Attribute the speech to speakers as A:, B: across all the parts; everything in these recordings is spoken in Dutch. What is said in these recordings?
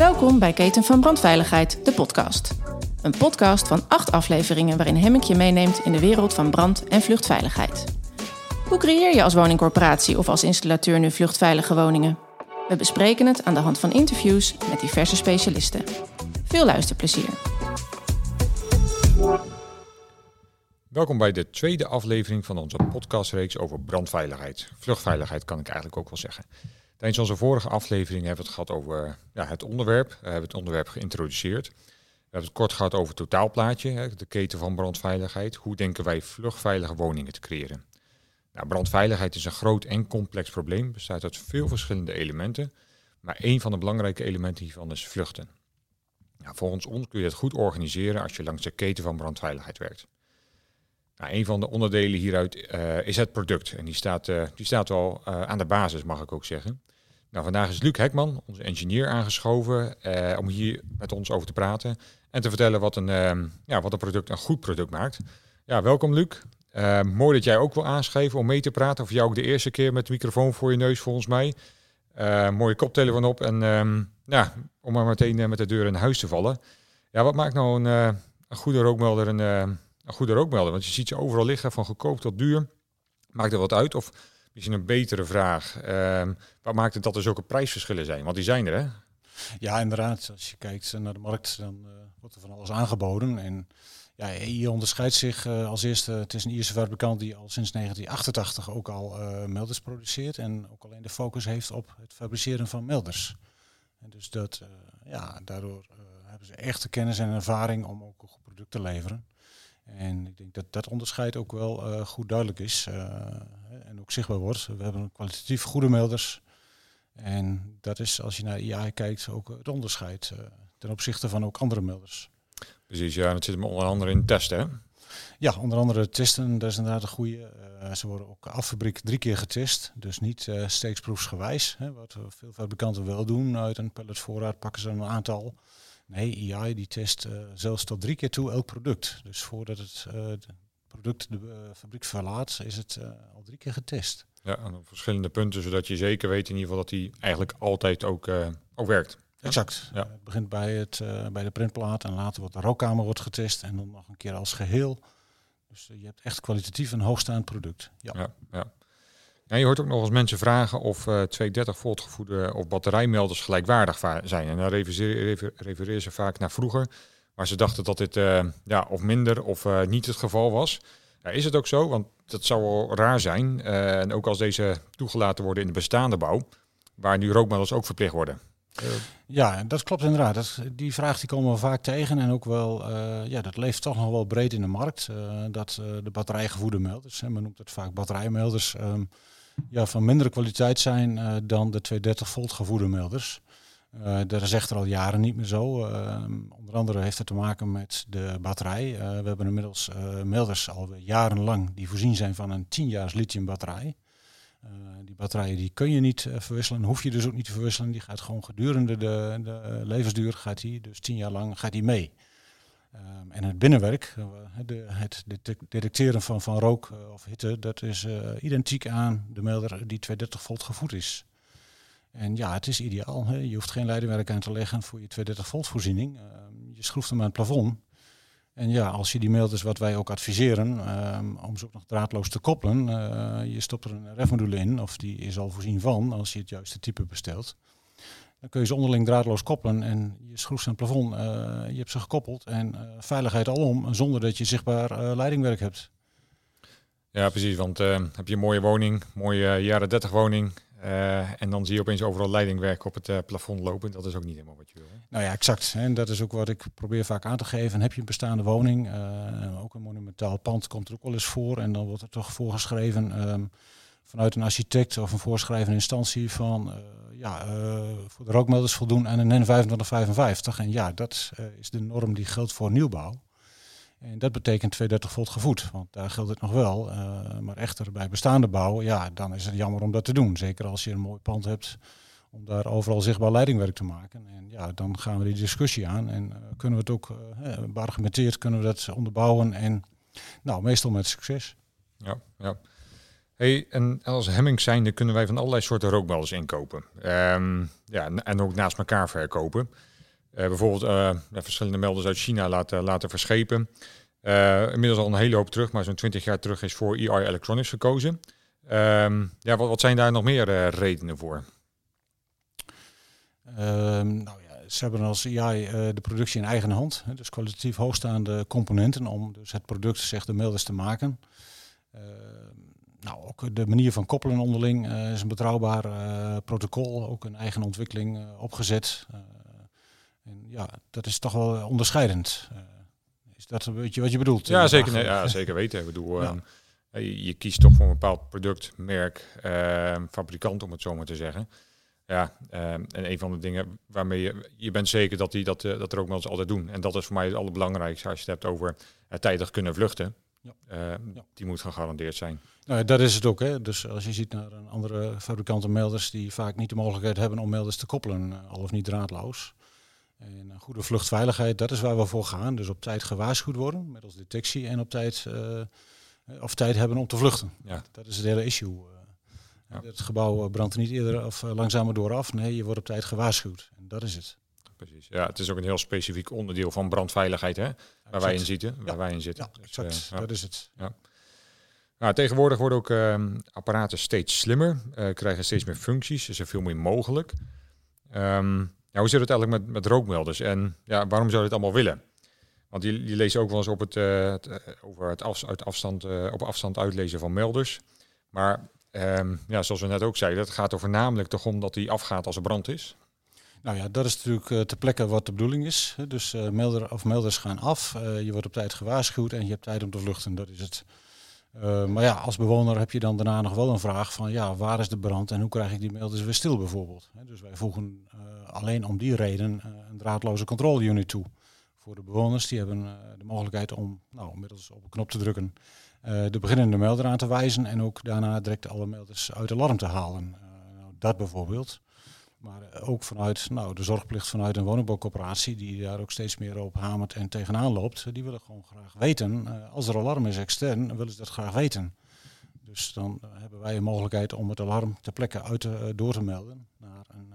A: Welkom bij Keten van Brandveiligheid, de podcast. Een podcast van acht afleveringen waarin Hemmink je meeneemt in de wereld van brand- en vluchtveiligheid. Hoe creëer je als woningcorporatie of als installateur nu vluchtveilige woningen? We bespreken het aan de hand van interviews met diverse specialisten. Veel luisterplezier.
B: Welkom bij de tweede aflevering van onze podcastreeks over brandveiligheid. Vluchtveiligheid kan ik eigenlijk ook wel zeggen. Tijdens onze vorige aflevering hebben we het gehad over ja, het onderwerp. We hebben het onderwerp geïntroduceerd. We hebben het kort gehad over het totaalplaatje, de keten van brandveiligheid. Hoe denken wij vluchtveilige woningen te creëren? Nou, brandveiligheid is een groot en complex probleem, bestaat uit veel verschillende elementen. Maar één van de belangrijke elementen hiervan is vluchten. Nou, volgens ons kun je het goed organiseren als je langs de keten van brandveiligheid werkt. Nou, een van de onderdelen hieruit uh, is het product. En die staat, uh, die staat wel uh, aan de basis, mag ik ook zeggen. Nou, vandaag is Luc Hekman, onze engineer, aangeschoven om hier met ons over te praten. En te vertellen wat een, ja, wat een product een goed product maakt. Ja, welkom Luc. mooi dat jij ook wil aanschrijven om mee te praten. Of jou ook de eerste keer met de microfoon voor je neus, volgens mij. mooie koptelefoon op. En ja, om maar meteen met de deur in huis te vallen. Ja, wat maakt nou een, een goede rookmelder een een goede rookmelder? Want je ziet ze overal liggen, van goedkoop tot duur. Maakt er wat uit? Of misschien een betere vraag. Uh, wat maakt het dat er zulke prijsverschillen zijn? Want die zijn er, hè?
C: Ja, inderdaad. Als je kijkt naar de markt, dan uh, wordt er van alles aangeboden. En ja, je onderscheidt zich uh, als eerste. Het is een Ierse fabrikant die al sinds 1988 ook al uh, melders produceert. En ook alleen de focus heeft op het fabriceren van melders. En dus dat, ja, daardoor hebben ze echte kennis en ervaring om ook een goed product te leveren. En ik denk dat dat onderscheid ook wel uh, goed duidelijk is uh, en ook zichtbaar wordt. We hebben kwalitatief goede melders. En dat is, als je naar AI kijkt, ook het onderscheid uh, ten opzichte van ook andere melders.
B: Precies, ja, dat zit hem onder andere in testen, hè?
C: Ja, onder andere testen, dat is inderdaad een goede. ze worden ook affabriek drie keer getest, dus niet steeksproefsgewijs. Hè, wat veel fabrikanten wel doen. Uit een palletvoorraad pakken ze een aantal. Nee, AI die test uh, zelfs tot drie keer toe elk product. Dus voordat het uh, product de uh, fabriek verlaat, is het al drie keer getest.
B: Ja, op verschillende punten, zodat je zeker weet in ieder geval dat die eigenlijk altijd ook, ook werkt.
C: Exact. Ja. het begint bij, het, bij de printplaat en later wordt de rookkamer wordt getest en dan nog een keer als geheel. Dus je hebt echt kwalitatief een hoogstaand product.
B: Ja, ja, ja. Je hoort ook nog eens mensen vragen of uh, 230 volt gevoede of batterijmelders gelijkwaardig zijn. En dan refereren ze vaak naar vroeger, waar ze dachten dat dit uh, ja, of minder of uh, niet het geval was. Ja, is het ook zo? Want dat zou wel raar zijn. En ook als deze toegelaten worden in de bestaande bouw, waar nu rookmelders ook verplicht worden.
C: Ja, dat klopt inderdaad. Dat, die vraag die komen we vaak tegen. En ook wel, ja, dat leeft toch nog wel breed in de markt. dat de batterijgevoede melders, hè, men noemt het vaak batterijmelders, um, ja, van mindere kwaliteit zijn uh, dan de 230 volt gevoerde melders. Uh, dat is echter al jaren niet meer zo. Uh, onder andere heeft het te maken met de batterij. we hebben inmiddels melders al jarenlang die voorzien zijn van een 10 jaar lithium batterij. die batterijen die kun je niet verwisselen, hoef je dus ook niet te verwisselen. Die gaat gewoon gedurende de, de levensduur, gaat die, dus 10 jaar lang, gaat die mee. Um, en het binnenwerk, uh, de, het detecteren van, van rook uh, of hitte, dat is uh, identiek aan de melder die 230 volt gevoed is. En ja, het is ideaal. Hè? Je hoeft geen leidingwerk aan te leggen voor je 230 volt voorziening. Ehm, je schroeft hem aan het plafond. En ja, als je die melders, wat wij ook adviseren, um, om ze ook nog draadloos te koppelen, je stopt er een refmodule in, of die is al voorzien van, als je het juiste type bestelt. Dan kun je ze onderling draadloos koppelen en je schroeft aan het plafond. Uh, je hebt ze gekoppeld en uh, veiligheid alom, zonder dat je zichtbaar uh, leidingwerk hebt.
B: Ja, precies. Want heb je een mooie woning, mooie jaren 30 woning. en dan zie je opeens overal leidingwerk op het plafond lopen. Dat is ook niet helemaal wat je wil. Hè?
C: Nou ja, exact. En dat is ook wat ik probeer vaak aan te geven. Heb je een bestaande woning, ook een monumentaal pand komt er ook wel eens voor. En dan wordt er toch voorgeschreven um, vanuit een architect of een voorschrijvende instantie van ja, uh, voor de rookmelders voldoen aan een N2555. En ja, dat uh, is de norm die geldt voor nieuwbouw. En dat betekent 230 volt gevoed, want daar geldt het nog wel. Uh, maar echter bij bestaande bouw, ja, dan is het jammer om dat te doen. Zeker als je een mooi pand hebt om daar overal zichtbaar leidingwerk te maken. En ja, dan gaan we die discussie aan en kunnen we het ook beargumenteerd kunnen we dat onderbouwen en nou, meestal met succes.
B: Ja, ja. Hey, en als Hemming zijnde kunnen wij van allerlei soorten rookmelders inkopen. Ehm, ja, en ook naast elkaar verkopen. Uh, bijvoorbeeld uh, verschillende melders uit China laten, laten verschepen. Uh, inmiddels al een hele hoop terug, maar zo'n 20 jaar terug is voor EI Electronics gekozen. Um, ja, wat, wat, zijn daar nog meer redenen voor?
C: Um, nou ja, ze hebben als EI de productie in eigen hand. Dus kwalitatief hoogstaande componenten om dus het product, zeg de melders, te maken. Nou, ook de manier van koppelen onderling uh, is een betrouwbaar uh, protocol, ook een eigen ontwikkeling uh, opgezet. en ja, dat is toch wel onderscheidend. is dat een beetje wat je bedoelt?
B: Ja, zeker, nee, ja zeker weten. Ik bedoel, ja. je, je, kiest toch voor een bepaald product, merk, fabrikant om het zo maar te zeggen. Ja, en een van de dingen waarmee je, je bent zeker dat, die, dat, dat er ook mensen altijd doen. En dat is voor mij het allerbelangrijkste als je het hebt over tijdig kunnen vluchten. Ja. ja. Die moet gegarandeerd zijn.
C: Nou, dat is het ook. Hè. Dus als je ziet naar een andere fabrikanten melders die vaak niet de mogelijkheid hebben om melders te koppelen, eh, al of niet draadloos. En goede vluchtveiligheid, dat is waar we voor gaan. Dus op tijd gewaarschuwd worden met als detectie en op tijd, uh, of tijd hebben om te vluchten. Ja. Dat is het hele issue. Ja. Het gebouw brandt niet eerder of langzamer door af. Nee, je wordt op tijd gewaarschuwd. En dat is het.
B: Precies. Ja, het is ook een heel specifiek onderdeel van brandveiligheid, hè? Waar wij in zitten. Waar wij in zitten.
C: Ja, exact. dat is het.
B: Ja. Nou, tegenwoordig worden ook uh, apparaten steeds slimmer, uh, krijgen steeds meer functies, is er veel meer mogelijk. Um, ja, hoe zit het eigenlijk met, met rookmelders en ja, waarom zou je het allemaal willen? Want je, je leest ook wel eens op het, uh, het over het af, uit afstand, op afstand uitlezen van melders. Maar um, ja, zoals we net ook zeiden, het gaat er voornamelijk toch om dat die afgaat als er brand is.
C: Nou ja, dat is natuurlijk uh, ter plekke wat de bedoeling is. Dus uh, of melders gaan af, uh, je wordt op tijd gewaarschuwd en je hebt tijd om te vluchten. Dat is het. Maar ja, als bewoner heb je dan daarna nog wel een vraag van ja, waar is de brand en hoe krijg ik die melders weer stil bijvoorbeeld. dus wij voegen alleen om die reden een draadloze controle toe. Voor de bewoners, die hebben de mogelijkheid om nou, middels op een knop te drukken de beginnende melder aan te wijzen en ook daarna direct alle melders uit alarm te halen. Nou, dat bijvoorbeeld. Maar eh, ook vanuit nou, de zorgplicht vanuit een woningbouwcoöperatie, die daar ook steeds meer op hamert en tegenaan loopt, die willen gewoon graag weten. Uh, als er alarm is extern, willen ze dat graag weten. Dus dan hebben wij een mogelijkheid om het alarm ter plekke uit te, door te melden naar een,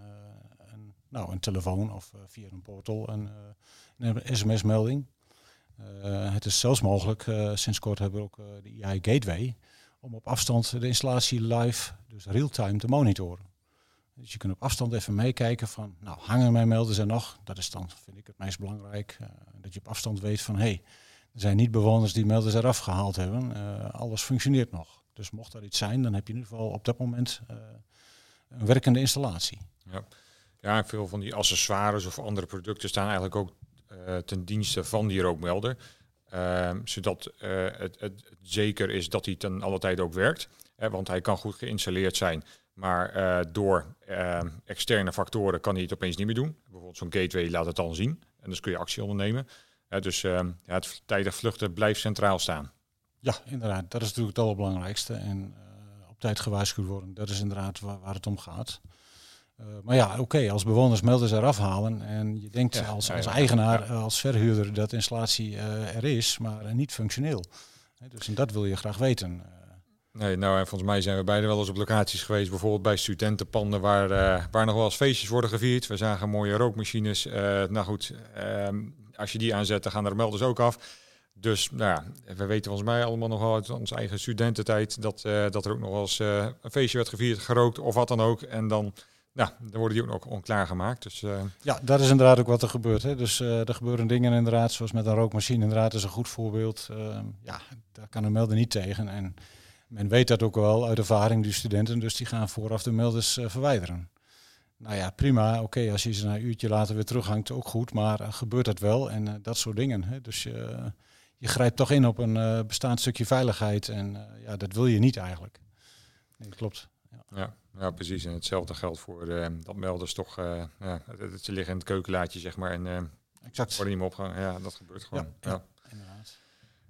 C: een, nou, een telefoon of via een portal een, een sms-melding. het is zelfs mogelijk, sinds kort hebben we ook de EI Gateway, om op afstand de installatie live, dus real-time, te monitoren. Dus je kunt op afstand even meekijken van, nou, hangen mijn melders er nog? Dat is dan, vind ik, het meest belangrijk. Uh, dat je op afstand weet van, hé, hey, er zijn niet bewoners die melders eraf gehaald hebben. Uh, alles functioneert nog. Dus mocht er iets zijn, dan heb je in ieder geval op dat moment uh, een werkende installatie.
B: Ja. ja, veel van die accessoires of andere producten staan eigenlijk ook ten dienste van die rookmelder. Ehm, zodat het, het, zeker is dat hij ten alle tijde ook werkt. want hij kan goed geïnstalleerd zijn. Maar uh, door uh, externe factoren kan hij het opeens niet meer doen. Bijvoorbeeld zo'n gateway laat het dan zien. En dus kun je actie ondernemen. Uh, dus ja, het tijdig vluchten blijft centraal staan.
C: Ja, inderdaad. Dat is natuurlijk het allerbelangrijkste. En op tijd gewaarschuwd worden, dat is inderdaad waar, waar het om gaat. maar ja, oké, als bewoners melders eraf halen en je denkt ja, als, als eigenaar, als verhuurder dat installatie er is, maar niet functioneel. Dus en dat wil je graag weten.
B: Nee, nou en volgens mij zijn we beide wel eens op locaties geweest, bijvoorbeeld bij studentenpanden waar, uh, waar nog wel eens feestjes worden gevierd. We zagen mooie rookmachines. Uh, nou goed, uh, als je die aanzet, dan gaan er de melders ook af. Dus nou ja, we weten volgens mij allemaal nog wel uit onze eigen studententijd dat, uh, dat er ook nog wel eens een feestje werd gevierd, gerookt of wat dan ook. En dan, nou, dan worden die ook nog gemaakt. Dus,
C: Ja, dat is inderdaad ook wat er gebeurt. Hè. Dus er gebeuren dingen inderdaad, zoals met een rookmachine inderdaad is een goed voorbeeld. Ehm, ja, daar kan een melder niet tegen. En men weet dat ook wel uit ervaring, die studenten, dus die gaan vooraf de melders uh, verwijderen. Nou ja, prima. Oké, als je ze een uurtje later weer terughangt, ook goed. Maar uh, gebeurt dat wel en uh, dat soort dingen. Hè? Dus je grijpt toch in op een bestaand stukje veiligheid. En ja, dat wil je niet eigenlijk. Nee, klopt.
B: Ja. ja. Ja, precies. En hetzelfde geldt voor dat melders toch, ja, ze liggen in het keukenlaadje, zeg maar. En exact. worden niet meer opgehangen. Ja, dat gebeurt gewoon. Ja, ja.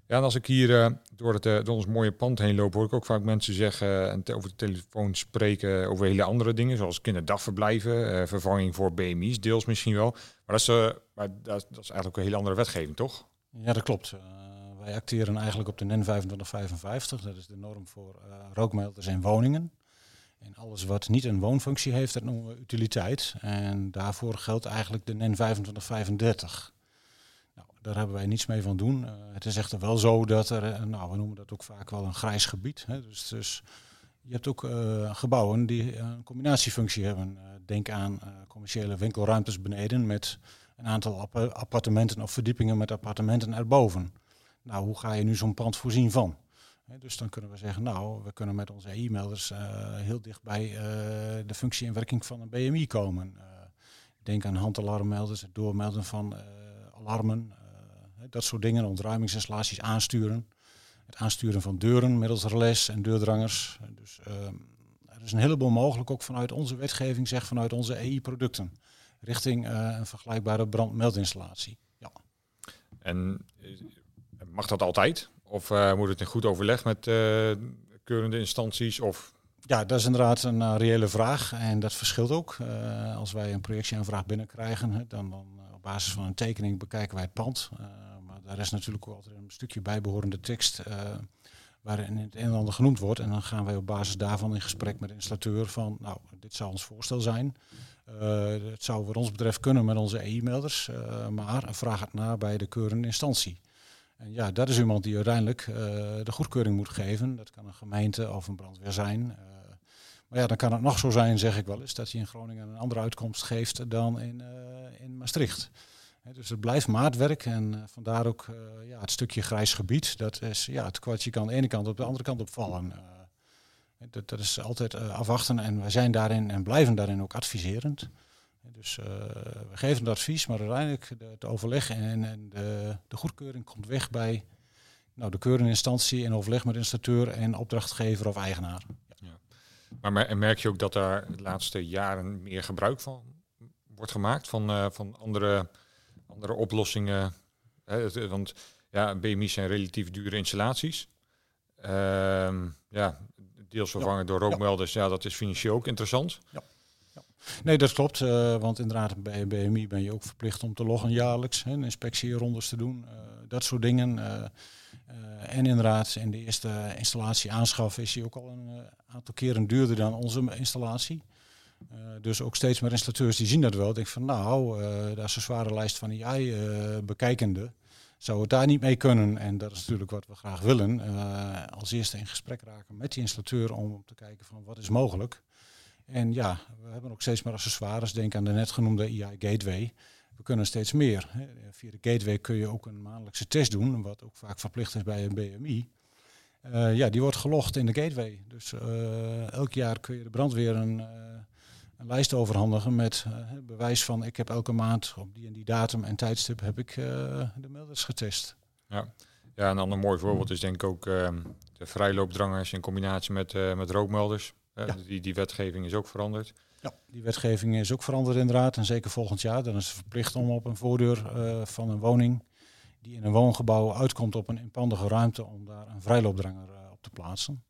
B: Ja, en als ik hier uh, door, het, door ons mooie pand heen loop, hoor ik ook vaak mensen zeggen en over de telefoon spreken over hele andere dingen, zoals kinderdagverblijven, uh, vervanging voor BMI's, deels misschien wel. Maar dat is, maar dat, dat is eigenlijk een hele andere wetgeving, toch?
C: Ja, dat klopt. wij acteren eigenlijk op de NEN 2555. Dat is de norm voor rookmelders in woningen. En alles wat niet een woonfunctie heeft, dat noemen we utiliteit. En daarvoor geldt eigenlijk de NEN 2535. Daar hebben wij niets mee van doen. Uh, het is echter wel zo dat er, nou, we noemen dat ook vaak wel een grijs gebied. Hè. Dus, dus je hebt ook uh, gebouwen die een combinatiefunctie hebben. denk aan commerciële winkelruimtes beneden met een aantal appartementen of verdiepingen met appartementen erboven. Nou, hoe ga je nu zo'n pand voorzien van? dus dan kunnen we zeggen, nou, we kunnen met onze e-mailers heel dicht bij de functie en werking van een BMI komen. Denk aan handalarmmelders, het doormelden van alarmen, dat soort dingen, ontruimingsinstallaties aansturen. Het aansturen van deuren middels relais en deurdrangers. Dus ehm, er is een heleboel mogelijk, ook vanuit onze wetgeving, zeg vanuit onze EI-producten richting uh, een vergelijkbare brandmeldinstallatie. Ja.
B: En eh, mag dat altijd? Of uh, moet het in goed overleg met keurende instanties? Of
C: ja, dat is inderdaad een reële vraag en dat verschilt ook. Uh, als wij een projectieaanvraag binnenkrijgen, dan, dan op basis van een tekening bekijken wij het pand. Uh, daar is natuurlijk ook altijd een stukje bijbehorende tekst waarin het een en ander genoemd wordt. En dan gaan wij op basis daarvan in gesprek met de installateur van, nou, dit zou ons voorstel zijn. Uh, het zou wat ons betreft kunnen met onze e-mailers, uh, maar vraag het na bij de keurende instantie. En ja, dat is iemand die uiteindelijk de goedkeuring moet geven. Dat kan een gemeente of een brandweer zijn. maar ja, dan kan het nog zo zijn, zeg ik wel eens, dat hij in Groningen een andere uitkomst geeft dan in, in Maastricht. Dus het blijft maatwerk en vandaar ook ja, het stukje grijs gebied. Dat is ja, het kwartje kan de ene kant op de andere kant opvallen. Dat, dat is altijd afwachten en wij zijn daarin en blijven daarin ook adviserend. Dus we geven het advies, maar uiteindelijk de, het overleg en, en de, de, goedkeuring komt weg bij nou, de keurende instantie in overleg met installateur en opdrachtgever of eigenaar. Ja.
B: Maar merk je ook dat daar de laatste jaren meer gebruik van wordt gemaakt van, van andere, andere oplossingen? Hè, want ja, BMI's zijn relatief dure installaties. Uh, ja, deels vervangen door rookmelders, ja. dat is financieel ook interessant. Ja.
C: Nee, dat klopt. Uh, want inderdaad, bij BMI ben je ook verplicht om te loggen jaarlijks. Hè, inspectierondes te doen. Uh, dat soort dingen. Uh, en inderdaad, in de eerste installatie aanschaf is hij ook al een aantal keren duurder dan onze installatie. Dus ook steeds meer installateurs die zien dat wel. Denk van nou, daar is een zware lijst van AI bekijkende zou het daar niet mee kunnen? En dat is natuurlijk wat we graag willen. Uh, als eerste in gesprek raken met die installateur om te kijken van wat is mogelijk. En ja, we hebben ook steeds meer accessoires. Denk aan de net genoemde AI Gateway. We kunnen steeds meer. Via de Gateway kun je ook een maandelijkse test doen, wat ook vaak verplicht is bij een BMI. Uh, eh, ja, die wordt gelogd in de Gateway. Dus uh, elk jaar kun je de brandweer een een lijst overhandigen met uh, bewijs van ik heb elke maand op die en die datum en tijdstip heb ik uh, de melders getest.
B: Ja. ja, een ander mooi voorbeeld is denk ik ook uh, de vrijloopdrangers in combinatie met, met rookmelders. Ja. Die, die wetgeving is ook veranderd.
C: Ja, die wetgeving is ook veranderd inderdaad. En zeker volgend jaar. Dan is het verplicht om op een voordeur van een woning die in een woongebouw uitkomt op een inpandige ruimte om daar een vrijloopdranger op te plaatsen.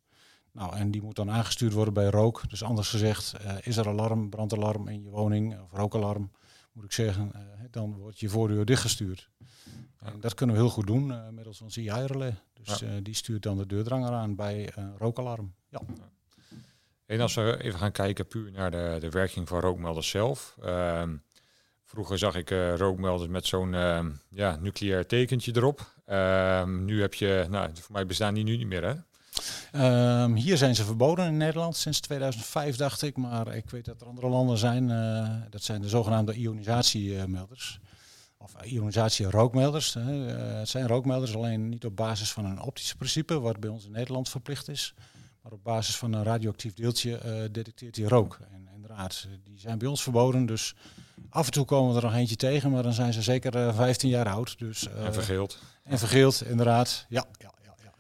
C: Nou, en die moet dan aangestuurd worden bij rook. Dus anders gezegd, uh, is er alarm, brandalarm in je woning of rookalarm, moet ik zeggen, uh, dan wordt je voordeur dichtgestuurd. Ja. En dat kunnen we heel goed doen uh, middels ons AI-relais. Dus ja. die stuurt dan de deurdranger aan bij rookalarm. Ja.
B: En als we even gaan kijken puur naar de, de werking van rookmelders zelf. Ehm, vroeger zag ik rookmelders met zo'n ehm, ja, nucleair tekentje erop. Ehm, nu heb je, nou, voor mij bestaan die nu niet meer hè?
C: Um, hier zijn ze verboden in Nederland sinds 2005, dacht ik. Maar ik weet dat er andere landen zijn. Uh, dat zijn de zogenaamde ionisatiemelders. Of ionisatierookmelders. Uh, het zijn rookmelders, alleen niet op basis van een optisch principe, wat bij ons in Nederland verplicht is. Maar op basis van een radioactief deeltje uh, detecteert hij rook. En inderdaad, die zijn bij ons verboden. Dus af en toe komen we er nog eentje tegen, maar dan zijn ze zeker 15 jaar oud. Dus,
B: en vergeeld.
C: En vergeeld, inderdaad. Ja, ja,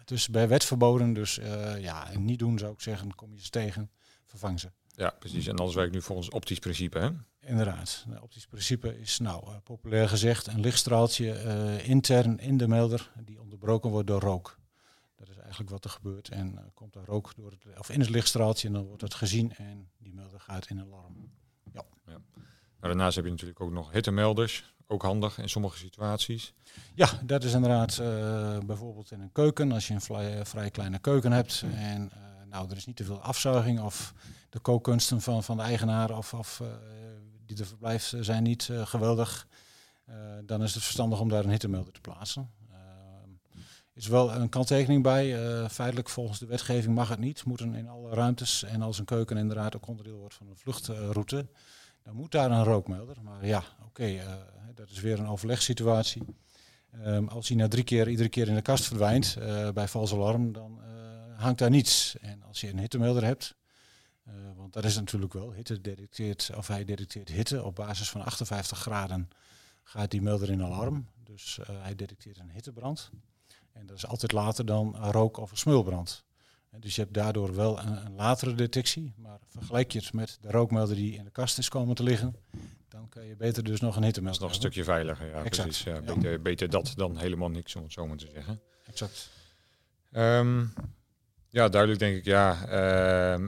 C: dus bij wet verboden. Dus uh, ja, niet doen zou ik zeggen. Kom je ze tegen, vervang ze.
B: Ja, precies. En alles werkt nu volgens optisch principe, hè?
C: Inderdaad. Het optisch principe is, nou, uh, populair gezegd, een lichtstraaltje uh, intern in de melder die onderbroken wordt door rook. Dat is eigenlijk wat er gebeurt. En komt er rook door het, of in het lichtstraaltje en dan wordt het gezien en die melder gaat in alarm.
B: Nou, daarnaast heb je natuurlijk ook nog hittemelders. ook handig in sommige situaties.
C: Ja, dat is inderdaad bijvoorbeeld in een keuken. Als je een vrij, vrij kleine keuken hebt en nou, er is niet te veel afzuiging of de kookkunsten van, van de eigenaar of, of die er verblijft zijn niet geweldig. dan is het verstandig om daar een hittemelder te plaatsen is wel een kanttekening bij. Uh, feitelijk volgens de wetgeving mag het niet. Moeten in alle ruimtes en als een keuken inderdaad ook onderdeel wordt van een vluchtroute, dan moet daar een rookmelder. Maar ja, oké, eh, dat is weer een overlegssituatie. Um, als hij na drie keer iedere keer in de kast verdwijnt uh, bij vals alarm, dan hangt daar niets. En als je een hittemelder hebt, want dat is natuurlijk wel, hitte detecteert, of hij detecteert hitte op basis van 58 graden, gaat die melder in alarm. Dus hij detecteert een hittebrand. En dat is altijd later dan rook of een smulbrand. Dus je hebt daardoor wel een, een, latere detectie. Maar vergelijk je het met de rookmelder die in de kast is komen te liggen, dan kan je beter dus nog een
B: is nog een stukje veiliger, ja exact. precies. Ja, beter, beter, dat dan helemaal niks, om het zo maar te zeggen.
C: Exact.
B: Um, ja, duidelijk denk ik, ja.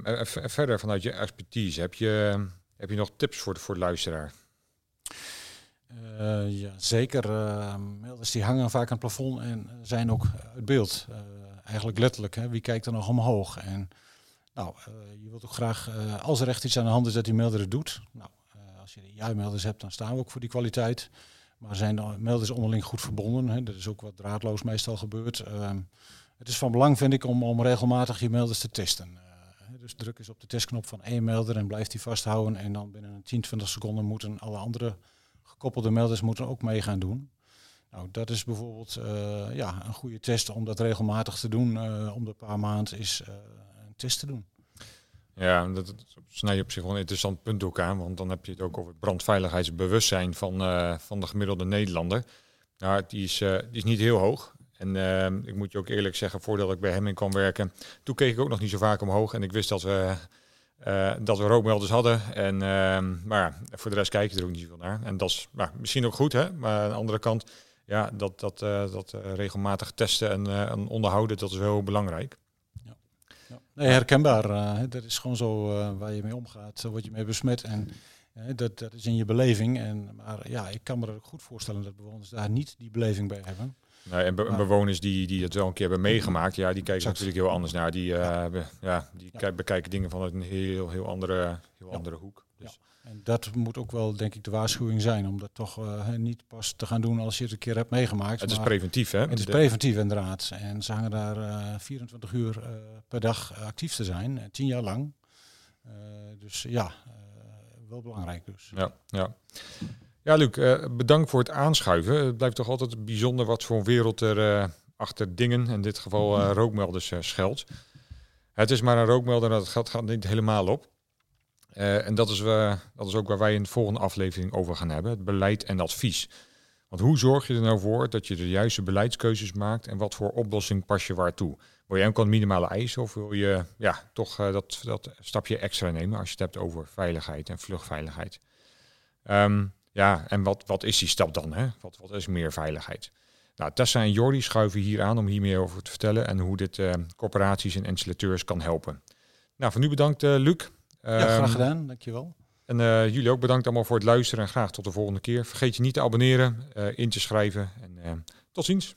B: Uh, verder vanuit je expertise, heb je, heb je nog tips voor de, voor de luisteraar?
C: Uh, ja, zeker. Uh, melders die hangen vaak aan het plafond en zijn ook uit beeld. Uh, eigenlijk letterlijk. Hè. Wie kijkt er nog omhoog? En nou, je wilt ook graag, als er echt iets aan de hand is, dat die melder het doet. Nou, als je ja-melders hebt, dan staan we ook voor die kwaliteit. Maar zijn de melders onderling goed verbonden? Hè? Dat is ook wat draadloos meestal gebeurt. Ehm, het is van belang, vind ik, om, om regelmatig je melders te testen. dus druk eens op de testknop van één melder en blijft die vasthouden. En dan binnen een 10, 20 seconden moeten alle andere gekoppelde melders moeten ook mee gaan doen. Nou, dat is bijvoorbeeld uh, ja, een goede test om dat regelmatig te doen. Uh, om de paar maanden is uh, een test te doen.
B: Ja, dat, snij je op zich wel een interessant punt ook aan. Want dan heb je het ook over het brandveiligheidsbewustzijn van, van de gemiddelde Nederlander. Nou, die is, die is niet heel hoog. En ik moet je ook eerlijk zeggen, voordat ik bij hem in kwam werken, toen keek ik ook nog niet zo vaak omhoog. En ik wist dat we dat we rookmelders hadden. En, maar voor de rest kijk je er ook niet zoveel naar. En dat is nou, misschien ook goed, hè? maar aan de andere kant, ja, dat, dat, uh, dat uh, regelmatig testen en, en, onderhouden, dat is heel belangrijk.
C: Ja. Ja. Nee, herkenbaar. dat is gewoon zo waar je mee omgaat, zo word je mee besmet. En dat, dat is in je beleving. En, maar ja, ik kan me er ook goed voorstellen dat bewoners daar niet die beleving bij hebben.
B: Nou, en, bewoners die, die het wel een keer hebben meegemaakt, ja, die kijken natuurlijk heel anders naar. Die, uh, ja. ja. die ja. bekijken dingen vanuit een heel, heel andere, heel andere hoek. Dus.
C: En dat moet ook wel, denk ik, de waarschuwing zijn. Om dat toch uh, niet pas te gaan doen als je het een keer hebt meegemaakt.
B: Het is preventief, hè?
C: Het is preventief, inderdaad. En ze hangen daar uh, eh, 24 uur per dag actief te zijn, tien jaar lang. dus ja, wel belangrijk dus.
B: Ja, ja. Ja, Luc, bedankt voor het aanschuiven. Het blijft toch altijd bijzonder wat voor een wereld er achter dingen, in dit geval uh, rookmelders, schuilt. Het is maar een rookmelder, dat gaat, gaat niet helemaal op. en dat is, dat is ook waar wij in de volgende aflevering over gaan hebben, het beleid en advies. Want hoe zorg je er nou voor dat je de juiste beleidskeuzes maakt en wat voor oplossing pas je waartoe? Wil je enkel minimale eisen of wil je ja, toch dat, dat stapje extra nemen als je het hebt over veiligheid en vluchtveiligheid? Um, ja, en wat, wat is die stap dan? Hè? Wat, wat is meer veiligheid? Nou, Tessa en Jordi schuiven hier aan om hier meer over te vertellen en hoe dit uh, corporaties en installateurs kan helpen. Nou, voor nu bedankt uh, Luc.
C: Ja, graag ehm, gedaan. Dankjewel.
B: En uh, jullie ook bedankt allemaal voor het luisteren en graag tot de volgende keer. Vergeet je niet te abonneren, in te schrijven en tot ziens.